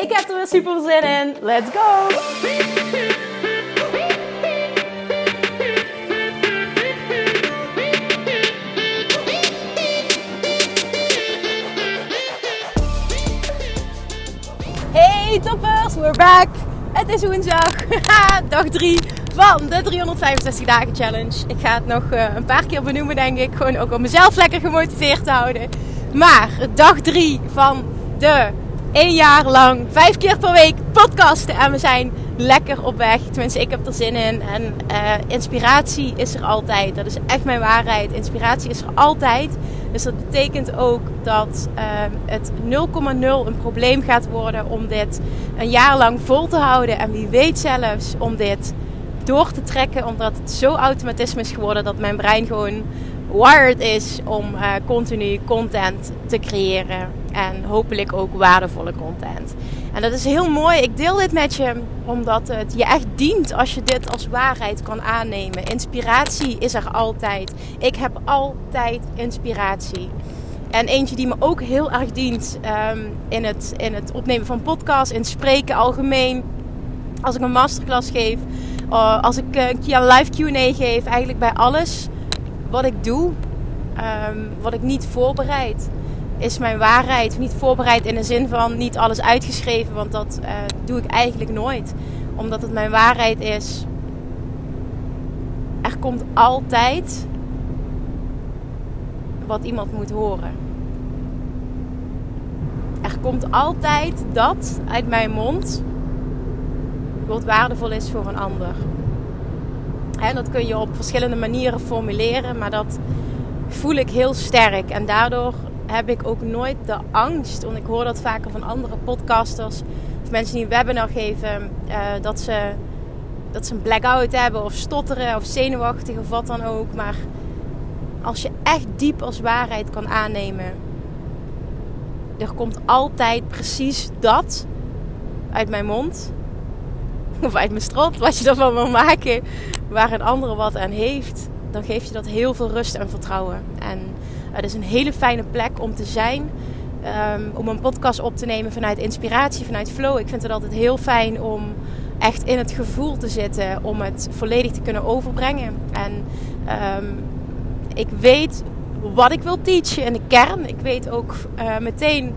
Ik heb er weer super zin in. Let's go! Hey toppers, we're back! Het is woensdag, dag 3 van de 365 dagen challenge. Ik ga het nog uh, een paar keer benoemen denk ik, gewoon ook om mezelf lekker gemotiveerd te houden. Maar dag 3 van de één jaar lang, vijf keer per week podcasten. En we zijn lekker op weg. Tenminste, ik heb er zin in. En uh, inspiratie is er altijd. Dat is echt mijn waarheid. Inspiratie is er altijd. Dus dat betekent ook dat uh, het 0,0 een probleem gaat worden om dit een jaar lang vol te houden. En wie weet zelfs om dit door te trekken. Omdat het zo automatisme is geworden dat mijn brein gewoon wired is om uh, continu content te creëren. En hopelijk ook waardevolle content. En dat is heel mooi. Ik deel dit met je omdat het je echt dient als je dit als waarheid kan aannemen. Inspiratie is er altijd. Ik heb altijd inspiratie. En eentje die me ook heel erg dient um, in, het, in het opnemen van podcasts, in het spreken algemeen. Als ik een masterclass geef, uh, als ik een live QA geef, eigenlijk bij alles wat ik doe, um, wat ik niet voorbereid is mijn waarheid. Niet voorbereid in de zin van niet alles uitgeschreven, want dat uh, doe ik eigenlijk nooit. Omdat het mijn waarheid is. Er komt altijd wat iemand moet horen. Er komt altijd dat uit mijn mond wat waardevol is voor een ander. En dat kun je op verschillende manieren formuleren, maar dat voel ik heel sterk. En daardoor heb ik ook nooit de angst, want ik hoor dat vaker van andere podcasters of mensen die een webinar geven, uh, dat, ze, dat ze een blackout hebben of stotteren of zenuwachtig of wat dan ook. Maar als je echt diep als waarheid kan aannemen, er komt altijd precies dat uit mijn mond of uit mijn strot, wat je ervan wil maken, waar een andere wat aan heeft, dan geeft je dat heel veel rust en vertrouwen. En het is een hele fijne plek om te zijn. Um, om een podcast op te nemen vanuit inspiratie, vanuit flow. Ik vind het altijd heel fijn om echt in het gevoel te zitten. Om het volledig te kunnen overbrengen. En um, ik weet wat ik wil teachen in de kern. Ik weet ook uh, meteen,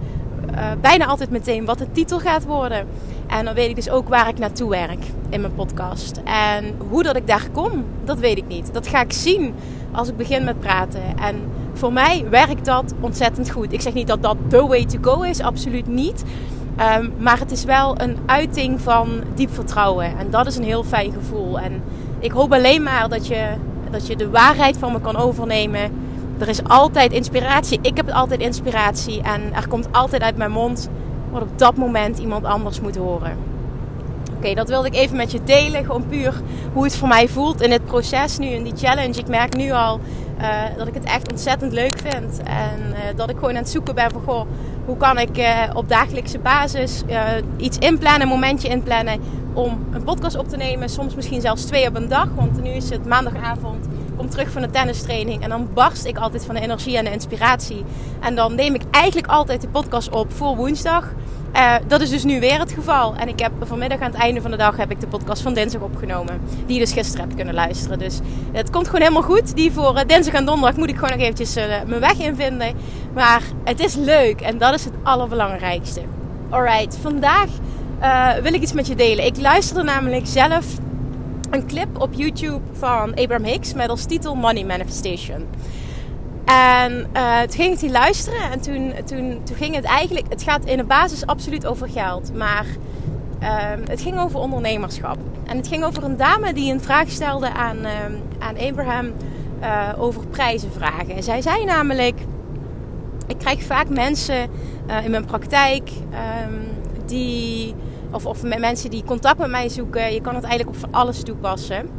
uh, bijna altijd meteen, wat de titel gaat worden. En dan weet ik dus ook waar ik naartoe werk in mijn podcast. En hoe dat ik daar kom, dat weet ik niet. Dat ga ik zien als ik begin met praten. En voor mij werkt dat ontzettend goed. Ik zeg niet dat dat the way to go is, absoluut niet. Um, maar het is wel een uiting van diep vertrouwen. En dat is een heel fijn gevoel. En ik hoop alleen maar dat je, dat je de waarheid van me kan overnemen. Er is altijd inspiratie. Ik heb altijd inspiratie. En er komt altijd uit mijn mond wat op dat moment iemand anders moet horen. Oké, dat wilde ik even met je delen. Gewoon puur hoe het voor mij voelt in dit proces nu, in die challenge. Ik merk nu al uh, dat ik het echt ontzettend leuk vind. En uh, dat ik gewoon aan het zoeken ben van, goh, hoe kan ik uh, op dagelijkse basis iets inplannen, een momentje inplannen om een podcast op te nemen. Soms misschien zelfs twee op een dag, want nu is het maandagavond. Kom terug van de tennistraining en dan barst ik altijd van de energie en de inspiratie. En dan neem ik eigenlijk altijd de podcast op voor woensdag. Uh, dat is dus nu weer het geval. En ik heb vanmiddag aan het einde van de dag heb ik de podcast van dinsdag opgenomen. Die je dus gisteren hebt kunnen luisteren. Dus het komt gewoon helemaal goed. Die voor uh, dinsdag en donderdag moet ik gewoon nog eventjes uh, mijn weg invinden. Maar het is leuk en dat is het allerbelangrijkste. Alright, vandaag wil ik iets met je delen. Ik luisterde namelijk zelf een clip op YouTube van Abraham Hicks met als titel Money Manifestation. En uh, toen ging ik die luisteren en toen, toen, toen ging het eigenlijk... Het gaat in de basis absoluut over geld. Maar uh, het ging over ondernemerschap. En het ging over een dame die een vraag stelde aan, uh, aan Abraham uh, over prijzen vragen. En zij zei namelijk... Ik krijg vaak mensen in mijn praktijk die of, of met mensen die contact met mij zoeken, je kan het eigenlijk op van alles toepassen,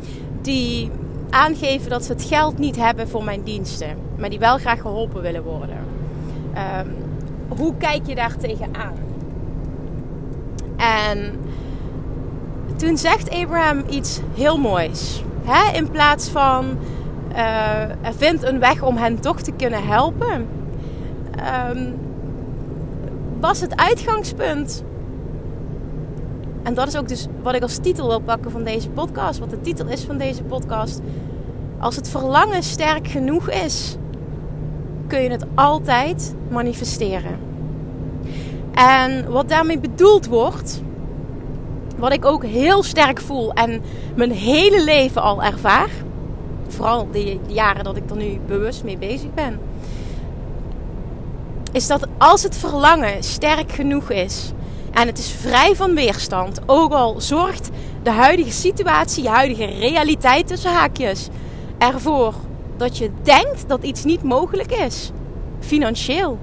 die aangeven dat ze het geld niet hebben voor mijn diensten, maar die wel graag geholpen willen worden. Ehm, hoe kijk je daar tegenaan? En toen zegt Abraham iets heel moois. In plaats van uh, vindt een weg om hen toch te kunnen helpen. Ehm, was het uitgangspunt. En dat is ook dus wat ik als titel wil pakken van deze podcast. Wat de titel is van deze podcast. Als het verlangen sterk genoeg is, kun je het altijd manifesteren. En wat daarmee bedoeld wordt, wat ik ook heel sterk voel en mijn hele leven al ervaar, vooral de jaren dat ik er nu bewust mee bezig ben, is dat als het verlangen sterk genoeg is en het is vrij van weerstand, ook al zorgt de huidige situatie, de huidige realiteit tussen haakjes, ervoor dat je denkt dat iets niet mogelijk is, financieel.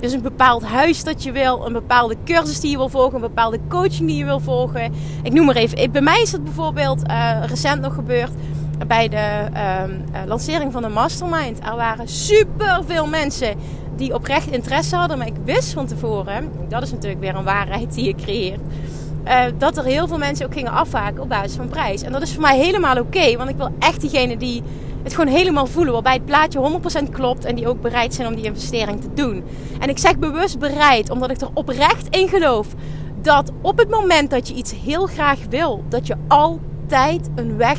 Dus een bepaald huis dat je wil, een bepaalde cursus die je wil volgen, een bepaalde coaching die je wil volgen. Ik noem maar even. Bij mij is het bijvoorbeeld uh, recent nog gebeurd bij de uh, lancering van de mastermind. Er waren super veel mensen die oprecht interesse hadden, maar ik wist van tevoren, dat is natuurlijk weer een waarheid die je creëert, uh, dat er heel veel mensen ook gingen afhaken op basis van prijs. En dat is voor mij helemaal oké, want ik wil echt diegene die het gewoon helemaal voelen. Waarbij het plaatje 100% klopt en die ook bereid zijn om die investering te doen. En ik zeg bewust bereid, omdat ik er oprecht in geloof dat op het moment dat je iets heel graag wil, dat je altijd een weg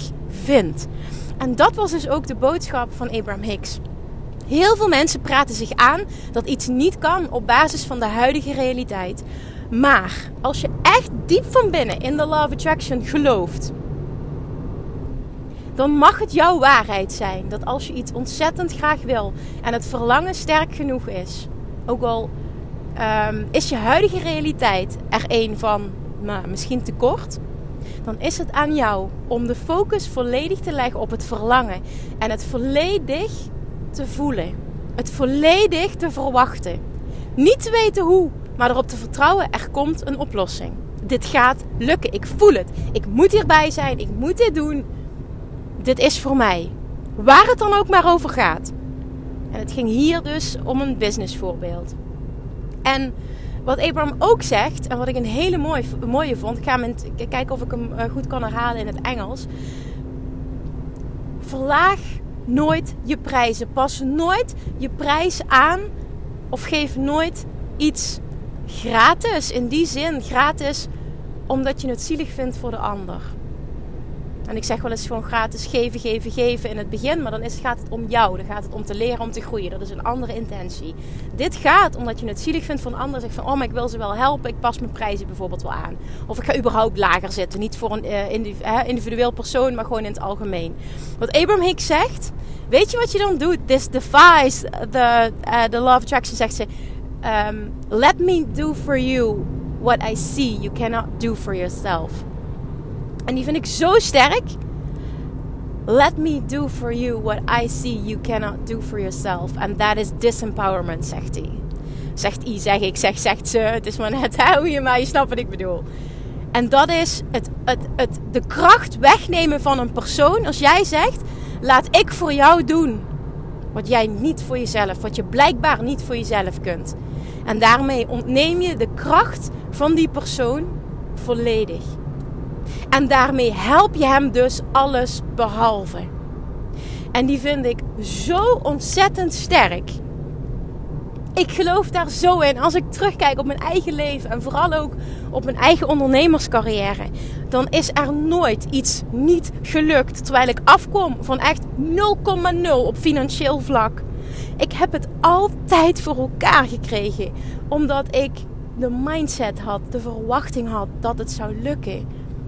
En dat was dus ook de boodschap van Abraham Hicks. Heel veel mensen praten zich aan dat iets niet kan op basis van de huidige realiteit. Maar als je echt diep van binnen in de Law of Attraction gelooft, dan mag het jouw waarheid zijn dat als je iets ontzettend graag wil en het verlangen sterk genoeg is, ook al um, is je huidige realiteit er een van nou, misschien tekort, dan is het aan jou om de focus volledig te leggen op het verlangen en het volledig te voelen. Het volledig te verwachten. Niet te weten hoe, maar erop te vertrouwen, er komt een oplossing. Dit gaat lukken. Ik voel het. Ik moet hierbij zijn. Ik moet dit doen dit is voor mij. Waar het dan ook maar over gaat. En het ging hier dus om een businessvoorbeeld. En wat Abraham ook zegt, en wat ik een hele mooie, mooie vond, ik ga hem kijken of ik hem eh, goed kan herhalen in het Engels. Verlaag nooit je prijzen. Pas nooit je prijs aan of geef nooit iets gratis. In die zin gratis omdat je het zielig vindt voor de ander. En ik zeg wel eens gewoon gratis geven, geven, geven in het begin. Maar dan is, gaat het om jou. Dan gaat het om te leren, om te groeien. Dat is een andere intentie. Dit gaat omdat je het zielig vindt van anderen. Zegt van, oh, maar ik wil ze wel helpen. Ik pas mijn prijzen bijvoorbeeld wel aan. Of ik ga überhaupt lager zitten. Niet voor een uh, individueel persoon, maar gewoon in het algemeen. Wat Abraham Hicks zegt. Weet je wat je dan doet? This defies the, uh, the law attraction, zegt ze. Um, let me do for you what I see you cannot do for yourself. En die vind ik zo sterk. Let me do for you what I see you cannot do for yourself. And that is disempowerment, zegt hij. Zegt hij, zeg ik, zeg, zegt ze. Het is maar net hoe je maar je snapt wat ik bedoel. En dat is het, het, het, de kracht wegnemen van een persoon. Als jij zegt, laat ik voor jou doen. Wat jij niet voor jezelf, wat je blijkbaar niet voor jezelf kunt. En daarmee ontneem je de kracht van die persoon volledig. En daarmee help je hem dus alles behalve. En die vind ik zo ontzettend sterk. Ik geloof daar zo in. Als ik terugkijk op mijn eigen leven en vooral ook op mijn eigen ondernemerscarrière, dan is er nooit iets niet gelukt. Terwijl ik afkom van echt 0,0 op financieel vlak. Ik heb het altijd voor elkaar gekregen, omdat ik de mindset had, de verwachting had dat het zou lukken.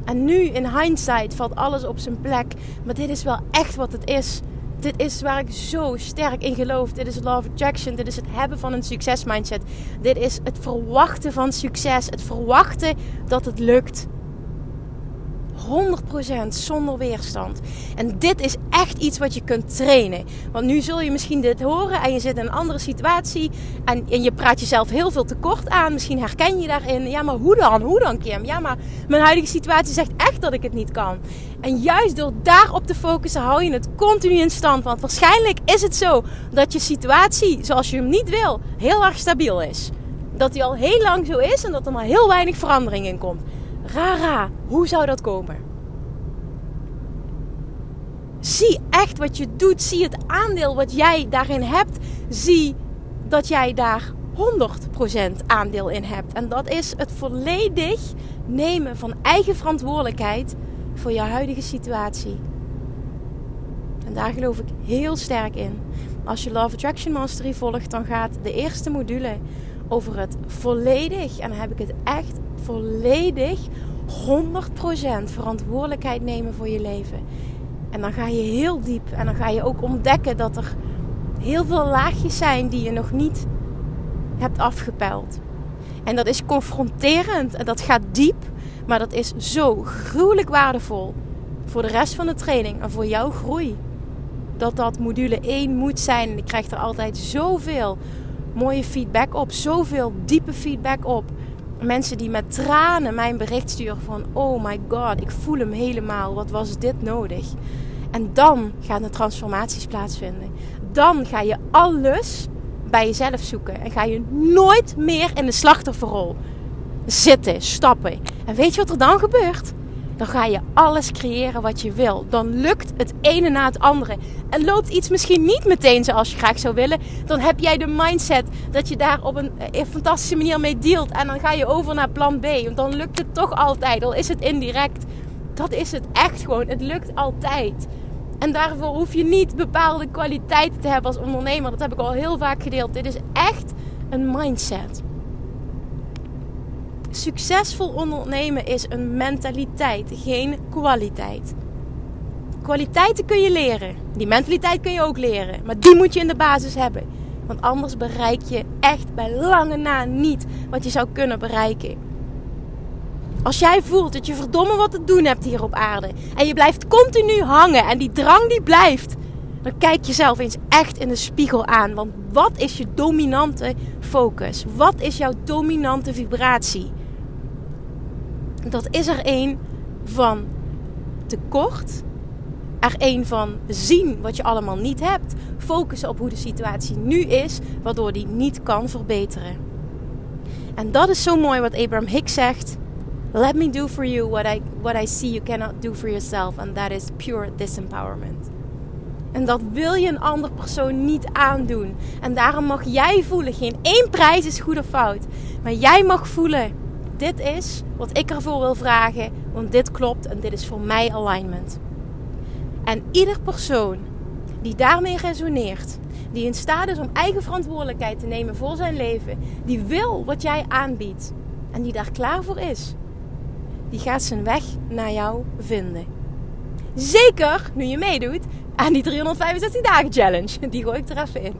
En nu in hindsight valt alles op zijn plek. Maar dit is wel echt wat het is. Dit is waar ik zo sterk in geloof. Dit is love attraction. Dit is het hebben van een succesmindset. Dit is het verwachten van succes. Het verwachten dat het lukt. 100% 100% zonder weerstand. En dit is echt iets wat je kunt trainen. Want nu zul je misschien dit horen en je zit in een andere situatie. En, en je praat jezelf heel veel tekort aan. Misschien herken je daarin. Ja, maar hoe dan? Hoe dan, Kim? Ja, maar mijn huidige situatie zegt echt dat ik het niet kan. En juist door daarop te focussen, hou je het continu in stand. Want waarschijnlijk is het zo dat je situatie, zoals je hem niet wil, heel erg stabiel is. Dat die al heel lang zo is en dat er maar heel weinig verandering in komt. Rara, hoe zou dat komen? Zie echt wat je doet. Zie het aandeel wat jij daarin hebt. Zie dat jij daar 100% aandeel in hebt. En dat is het volledig nemen van eigen verantwoordelijkheid voor je huidige situatie. En daar geloof ik heel sterk in. Als je Love Attraction Mastery volgt, dan gaat de eerste module over het volledig, en dan heb ik het echt volledig 100% verantwoordelijkheid nemen voor je leven. En dan ga je heel diep en dan ga je ook ontdekken dat er heel veel laagjes zijn die je nog niet hebt afgepeld. En dat is confronterend en dat gaat diep, maar dat is zo gruwelijk waardevol voor de rest van de training en voor jouw groei. Dat dat module 1 moet zijn. En ik krijg er altijd zoveel mooie feedback op, zoveel diepe feedback op. Mensen die met tranen mijn bericht sturen van oh my god, ik voel hem helemaal. Wat was dit nodig? En dan gaan de transformaties plaatsvinden. Dan ga je alles bij jezelf zoeken. En ga je nooit meer in de slachtofferrol zitten, stappen. En weet je wat er dan gebeurt? Dan ga je alles creëren wat je wil. Dan lukt het ene na het andere. En loopt iets misschien niet meteen zoals je graag zou willen. Dan heb jij de mindset dat je daar op een, een fantastische manier mee dealt. En dan ga je over naar plan B. Want dan lukt het toch altijd. Al is het indirect. Dat is het echt gewoon. Het lukt altijd. En daarvoor hoef je niet bepaalde kwaliteiten te hebben als ondernemer. Dat heb ik al heel vaak gedeeld. Dit is echt een mindset. Succesvol ondernemen is een mentaliteit, geen kwaliteit. Kwaliteiten kun je leren. Die mentaliteit kun je ook leren. Maar die moet je in de basis hebben. Want anders bereik je echt bij lange na niet wat je zou kunnen bereiken. Als jij voelt dat je verdomme wat te doen hebt hier op aarde. En je blijft continu hangen en die drang die blijft. Dan kijk jezelf eens echt in de spiegel aan. Want wat is je dominante focus? Wat is jouw dominante vibratie? Dat is er een van tekort. Er een van zien wat je allemaal niet hebt. Focussen op hoe de situatie nu is, waardoor die niet kan verbeteren. En dat is zo mooi wat Abraham Hicks zegt. Let me do for you what I, what I see you cannot do for yourself. And that is pure disempowerment. En dat wil je een andere persoon niet aandoen. En daarom mag jij voelen. Geen één prijs is goed of fout. Maar jij mag voelen. Dit is wat ik ervoor wil vragen. Want dit klopt en dit is voor mij alignment. En ieder persoon die daarmee resoneert. Die in staat is om eigen verantwoordelijkheid te nemen voor zijn leven. Die wil wat jij aanbiedt. En die daar klaar voor is die gaat zijn weg naar jou vinden. Zeker nu je meedoet aan die 365 dagen challenge. Die gooi ik er even in.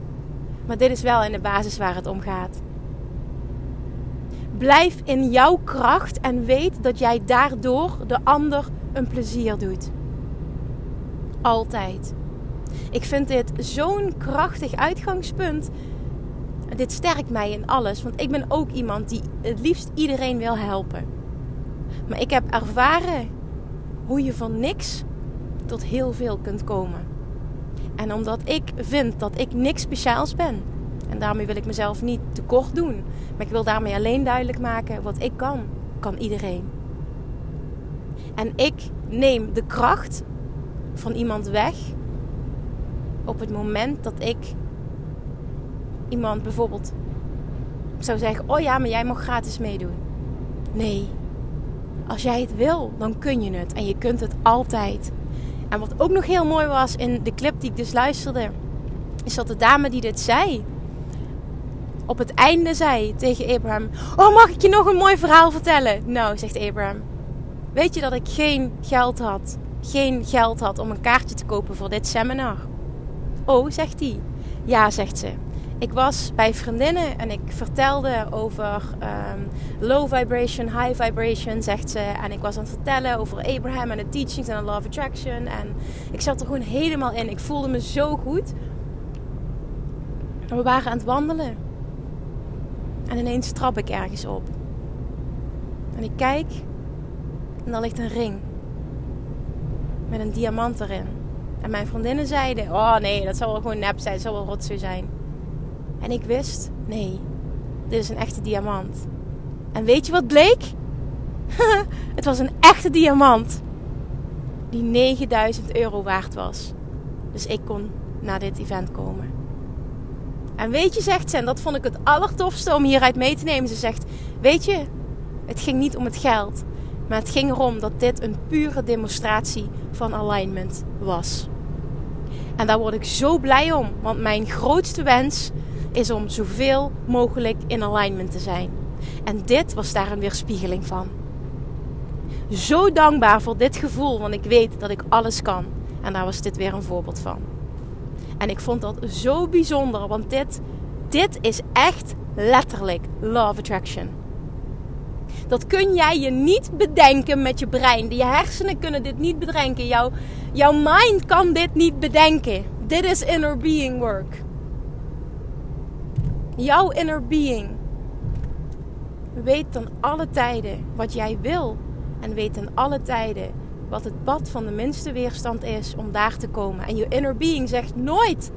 Maar dit is wel in de basis waar het om gaat. Blijf in jouw kracht en weet dat jij daardoor de ander een plezier doet. Altijd. Ik vind dit zo'n krachtig uitgangspunt. Dit sterkt mij in alles, want ik ben ook iemand die het liefst iedereen wil helpen. Maar ik heb ervaren hoe je van niks tot heel veel kunt komen. En omdat ik vind dat ik niks speciaals ben. En daarmee wil ik mezelf niet tekort doen. Maar ik wil daarmee alleen duidelijk maken wat ik kan. Kan iedereen. En ik neem de kracht van iemand weg op het moment dat ik iemand bijvoorbeeld zou zeggen: Oh ja, maar jij mag gratis meedoen. Nee, als jij het wil, dan kun je het. En je kunt het altijd. En wat ook nog heel mooi was in de clip die ik dus luisterde, is dat de dame die dit zei, op het einde zei tegen Abraham: Oh, mag ik je nog een mooi verhaal vertellen? Nou, zegt Abraham. Weet je dat ik geen geld had? Geen geld had om een kaartje te kopen voor dit seminar? Oh, zegt hij. Ja, zegt ze. Ik was bij vriendinnen en ik vertelde over ehm, low vibration, high vibration, zegt ze. En ik was aan het vertellen over Abraham en de teachings en de law of attraction. En ik zat er gewoon helemaal in. Ik voelde me zo goed. En we waren aan het wandelen. En ineens trap ik ergens op. En ik kijk en daar ligt een ring. Met een diamant erin. En mijn vriendinnen zeiden: Oh nee, dat zal wel gewoon nep zijn, dat zal wel rotzooi zijn. En ik wist: Nee, dit is een echte diamant. En weet je wat bleek? het was een echte diamant. Die 9000 euro waard was. Dus ik kon naar dit event komen. En weet je, zegt ze, en dat vond ik het allertofste om hieruit mee te nemen. Ze zegt: Weet je, het ging niet om het geld. Maar het ging erom dat dit een pure demonstratie van alignment was. En daar word ik zo blij om, want mijn grootste wens is om zoveel mogelijk in alignment te zijn. En dit was daar een weerspiegeling van. Zo dankbaar voor dit gevoel, want ik weet dat ik alles kan. En daar was dit weer een voorbeeld van. En ik vond dat zo bijzonder, want dit, dit is echt letterlijk love attraction. Dat kun jij je niet bedenken met je brein. Je hersenen kunnen dit niet bedenken. Jouw, jouw mind kan dit niet bedenken. Dit is inner being work. Jouw inner being weet dan alle tijden wat jij wil. En weet in alle tijden wat het pad van de minste weerstand is om daar te komen. En je inner being zegt nooit: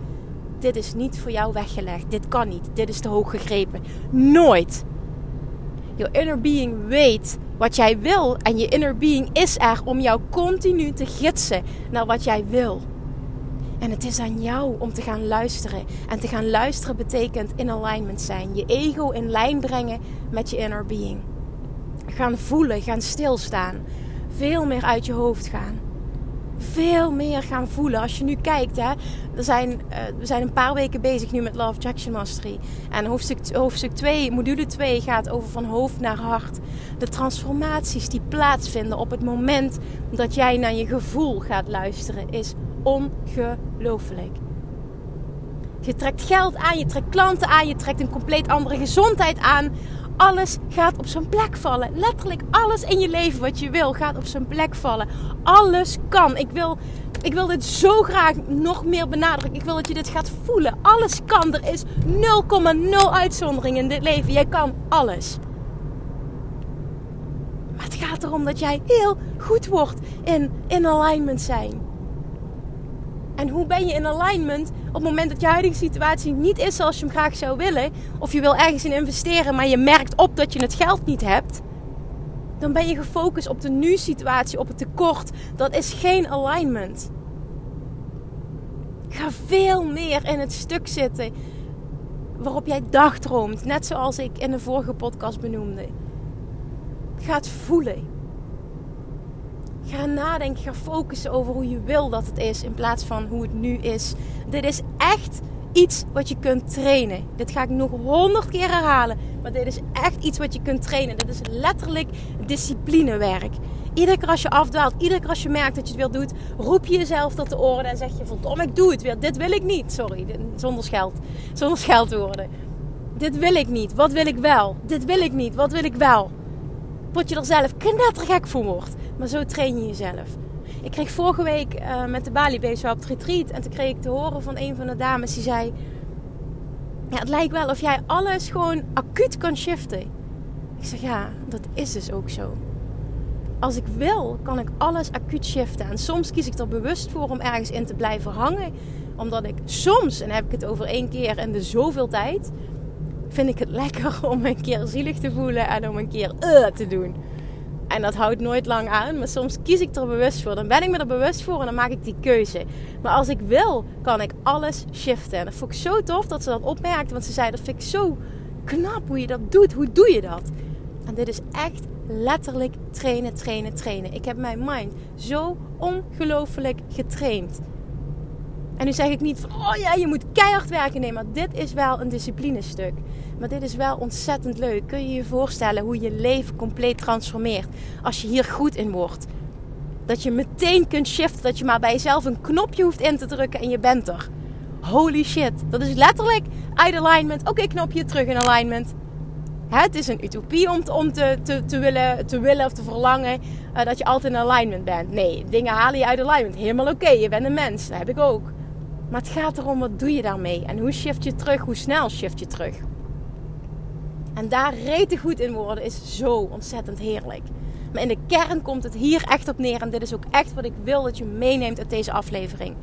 Dit is niet voor jou weggelegd. Dit kan niet. Dit is te hoog gegrepen. Nooit. Je inner being weet wat jij wil. En je inner being is er om jou continu te gidsen naar wat jij wil. En het is aan jou om te gaan luisteren. En te gaan luisteren betekent in alignment zijn. Je ego in lijn brengen met je inner being. Gaan voelen, gaan stilstaan. Veel meer uit je hoofd gaan veel meer gaan voelen. Als je nu kijkt, hè, er zijn, uh, we zijn een paar weken bezig nu met Love Attraction Mastery. En hoofdstuk, hoofdstuk 2, module 2 gaat over van hoofd naar hart. De transformaties die plaatsvinden op het moment dat jij naar je gevoel gaat luisteren, is ongelooflijk. Je trekt geld aan, je trekt klanten aan, je trekt een compleet andere gezondheid aan alles gaat op zijn plek vallen. Letterlijk alles in je leven wat je wil gaat op zijn plek vallen. Alles kan. Ik wil, ik wil dit zo graag nog meer benadrukken. Ik wil dat je dit gaat voelen. Alles kan. Er is 0,0 uitzondering in dit leven. Jij kan alles. Maar het gaat erom dat jij heel goed wordt in, in alignment zijn. En hoe ben je in alignment op het moment dat je huidige situatie niet is zoals je hem graag zou willen? Of je wil ergens in investeren, maar je merkt op dat je het geld niet hebt. Dan ben je gefocust op de nu-situatie, op het tekort. Dat is geen alignment. Ga veel meer in het stuk zitten waarop jij dagdroomt. Net zoals ik in de vorige podcast benoemde. Ga het voelen. Ga nadenken, ga focussen over hoe je wil dat het is in plaats van hoe het nu is. Dit is echt iets wat je kunt trainen. Dit ga ik nog honderd keer herhalen. Maar dit is echt iets wat je kunt trainen. Dit is letterlijk disciplinewerk. Iedere keer als je afdwaalt, iedere keer als je merkt dat je het weer doet, roep je jezelf tot de oren en zeg je: Verdomme, ik doe het weer. Dit wil ik niet. Sorry, zonder scheld. Zonder scheldwoorden. Dit wil ik niet. Wat wil ik wel? Dit wil ik niet. Wat wil ik wel? Word je er zelf knettergek voor wordt. Maar zo train je jezelf. Ik kreeg vorige week uh, met de Bali Babes op het retreat. En toen kreeg ik te horen van een van de dames die zei... Ja, het lijkt wel of jij alles gewoon acuut kan shiften. Ik zeg ja, dat is dus ook zo. Als ik wil, kan ik alles acuut shiften. En soms kies ik er bewust voor om ergens in te blijven hangen. Omdat ik soms, en heb ik het over één keer in de zoveel tijd... vind ik het lekker om een keer zielig te voelen en om een keer uh, te doen. En dat houdt nooit lang aan. Maar soms kies ik er bewust voor. Dan ben ik me er bewust voor en dan maak ik die keuze. Maar als ik wil, kan ik alles shiften. En dat vond ik zo tof dat ze dat opmerkte. Want ze zei, dat vind ik zo knap hoe je dat doet. Hoe doe je dat? En dit is echt letterlijk trainen, trainen, trainen. Ik heb mijn mind zo ongelooflijk getraind. En nu zeg ik niet van, oh ja, je moet keihard werken. Nee, maar dit is wel een disciplinestuk. Maar dit is wel ontzettend leuk. Kun je je voorstellen hoe je leven compleet transformeert als je hier goed in wordt? Dat je meteen kunt shiften, dat je maar bij jezelf een knopje hoeft in te drukken en je bent er. Holy shit, dat is letterlijk uit alignment. Oké, knopje terug in alignment. Het is een utopie om, te, te, te, willen, te willen of te verlangen uh, dat je altijd in alignment bent. Nee, dingen halen je uit alignment. Helemaal oké, je bent een mens. Dat heb ik ook. Maar het gaat erom, wat doe je daarmee? En hoe shift je terug? Hoe snel shift je terug? En daar rete goed in worden is zo ontzettend heerlijk. Maar in de kern komt het hier echt op neer. En dit is ook echt wat ik wil dat je meeneemt uit deze aflevering.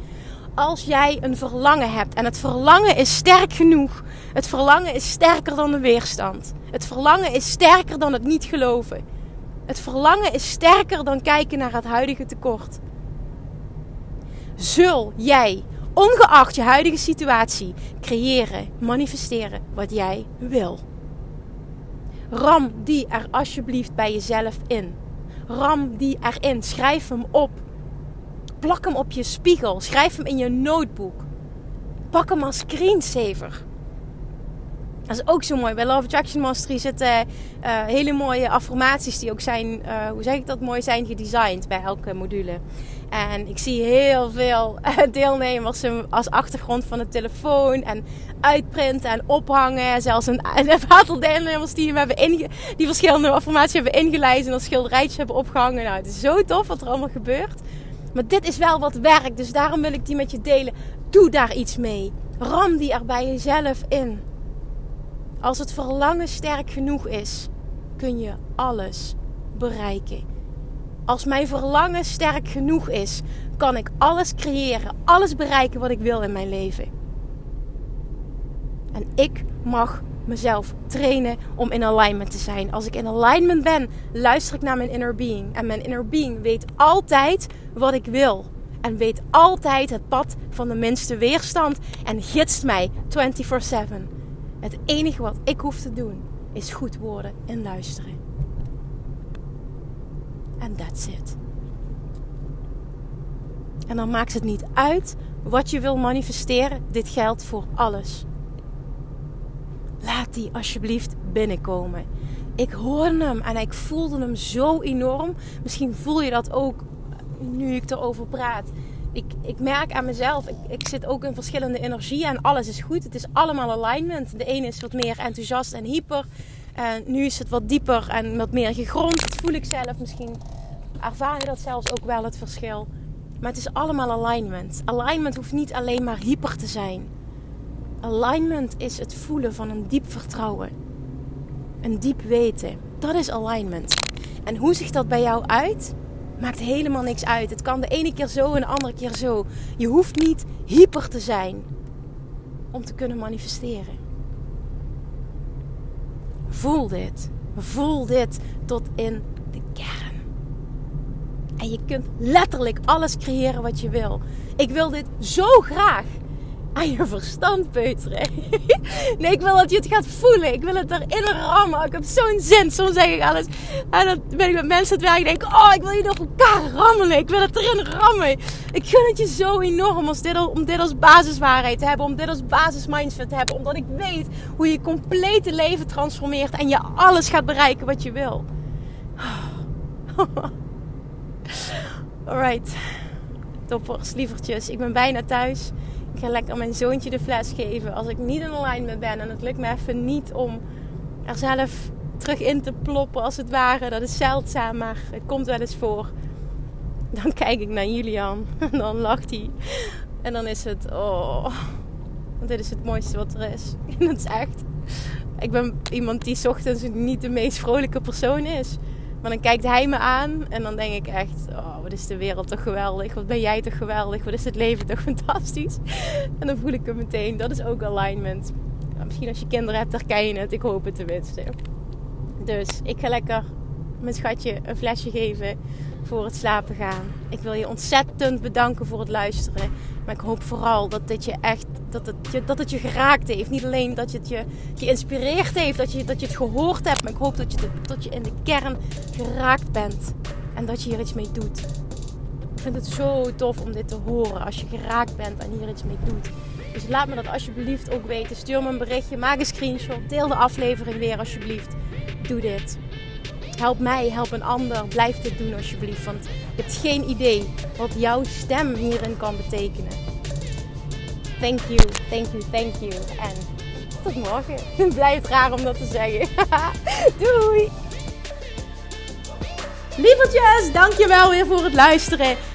Als jij een verlangen hebt en het verlangen is sterk genoeg. Het verlangen is sterker dan de weerstand. Het verlangen is sterker dan het niet geloven. Het verlangen is sterker dan kijken naar het huidige tekort. Zul jij, ongeacht je huidige situatie, creëren, manifesteren wat jij wil. Ram die er alsjeblieft bij jezelf in. Ram die erin. Schrijf hem op. Plak hem op je spiegel. Schrijf hem in je notebook. Pak hem als screensaver. Dat is ook zo mooi. Bij Love Attraction Mastery zitten uh, hele mooie affirmaties die ook zijn, uh, hoe zeg ik dat, mooi zijn gedesigned bij elke module. En ik zie heel veel eh, deelnemers als achtergrond van de telefoon en uitprinten en ophangen. Zelfs een, een aantal deelnemers die, hebben inge, die verschillende affirmaties hebben ingelijst en als schilderijtjes hebben opgehangen. Nou, het is zo tof wat er allemaal gebeurt. Maar dit is wel wat werkt, dus daarom wil ik die met je delen. Doe daar iets mee. Ram die er bij jezelf in. Als het verlangen sterk genoeg is, kun je alles bereiken. Als mijn verlangen sterk genoeg is, kan ik alles creëren, alles bereiken wat ik wil in mijn leven. En ik mag mezelf trainen om in alignment te zijn. Als ik in alignment ben, luister ik naar mijn inner being. En mijn inner being weet altijd wat ik wil. En weet altijd het pad van de minste weerstand. En gidst mij 24/7. Het enige wat ik hoef te doen is goed worden en luisteren. En that's it. En dan maakt het niet uit wat je wil manifesteren. Dit geldt voor alles. Laat die alsjeblieft binnenkomen. Ik hoorde hem en ik voelde hem zo enorm. Misschien voel je dat ook nu ik erover praat ik, ik merk aan mezelf, ik, ik zit ook in verschillende energieën en alles is goed. Het is allemaal alignment. De ene is wat meer enthousiast en hyper. En nu is het wat dieper en wat meer gegrond. Dat voel ik zelf. Misschien ervaar je dat zelfs ook wel het verschil. Maar het is allemaal alignment. Alignment hoeft niet alleen maar hyper te zijn. Alignment is het voelen van een diep vertrouwen. Een diep weten. Dat is alignment. En hoe ziet dat bij jou uit? Maakt helemaal niks uit. Het kan de ene keer zo en de andere keer zo. Je hoeft niet hyper te zijn om te kunnen manifesteren. Voel dit. Voel dit tot in de kern. En je kunt letterlijk alles creëren wat je wil. Ik wil dit zo graag aan je verstand peuteren. nee, ik wil dat je het gaat voelen. Ik wil het erin rammen. Ik heb zo'n zin. Soms zeg ik alles. En dan ben ik met mensen het werk. En denk oh, ik wil je door elkaar rammelen. Ik wil het erin rammen. Ik gun het je zo enorm als dit, om dit als basiswaarheid te hebben. Om dit als basismindset te hebben. Omdat ik weet hoe je complete leven transformeert. En je alles gaat bereiken wat je wil. Alright. Toppers, lievertjes. Ik ben bijna thuis. Ga lekker mijn zoontje de fles geven. Als ik niet in alignment ben en het lukt me even niet om er zelf terug in te ploppen als het ware. Dat is zeldzaam, maar het komt wel eens voor. Dan kijk ik naar Julian en dan lacht hij. En dan is het, oh, dit is het mooiste wat er is. En dat is echt, ik ben iemand die ochtends niet de meest vrolijke persoon is. Maar dan kijkt hij me aan en dan denk ik echt: oh, wat is de wereld toch geweldig? Wat ben jij toch geweldig? Wat is het leven toch fantastisch? En dan voel ik hem meteen. Dat is ook alignment. Misschien als je kinderen hebt, herken je het. Ik hoop het tenminste. Dus ik ga lekker mijn schatje een flesje geven voor het slapen gaan. Ik wil je ontzettend bedanken voor het luisteren. Maar ik hoop vooral dat dit je echt dat het, je, dat het je geraakt heeft. Niet alleen dat het je geïnspireerd heeft, dat je, dat je het gehoord hebt. Maar ik hoop dat je, dat je in de kern geraakt bent. En dat je hier iets mee doet. Ik vind het zo tof om dit te horen. Als je geraakt bent en hier iets mee doet. Dus laat me dat alsjeblieft ook weten. Stuur me een berichtje, maak een screenshot. Deel de aflevering weer alsjeblieft. Doe dit. Help mij, help een ander. Blijf dit doen alsjeblieft. Want je hebt geen idee wat jouw stem hierin kan betekenen. thank you, thank you, thank you. En tot morgen. Blijft raar om dat te zeggen. Doei! Lievertjes, dankjewel weer voor het luisteren.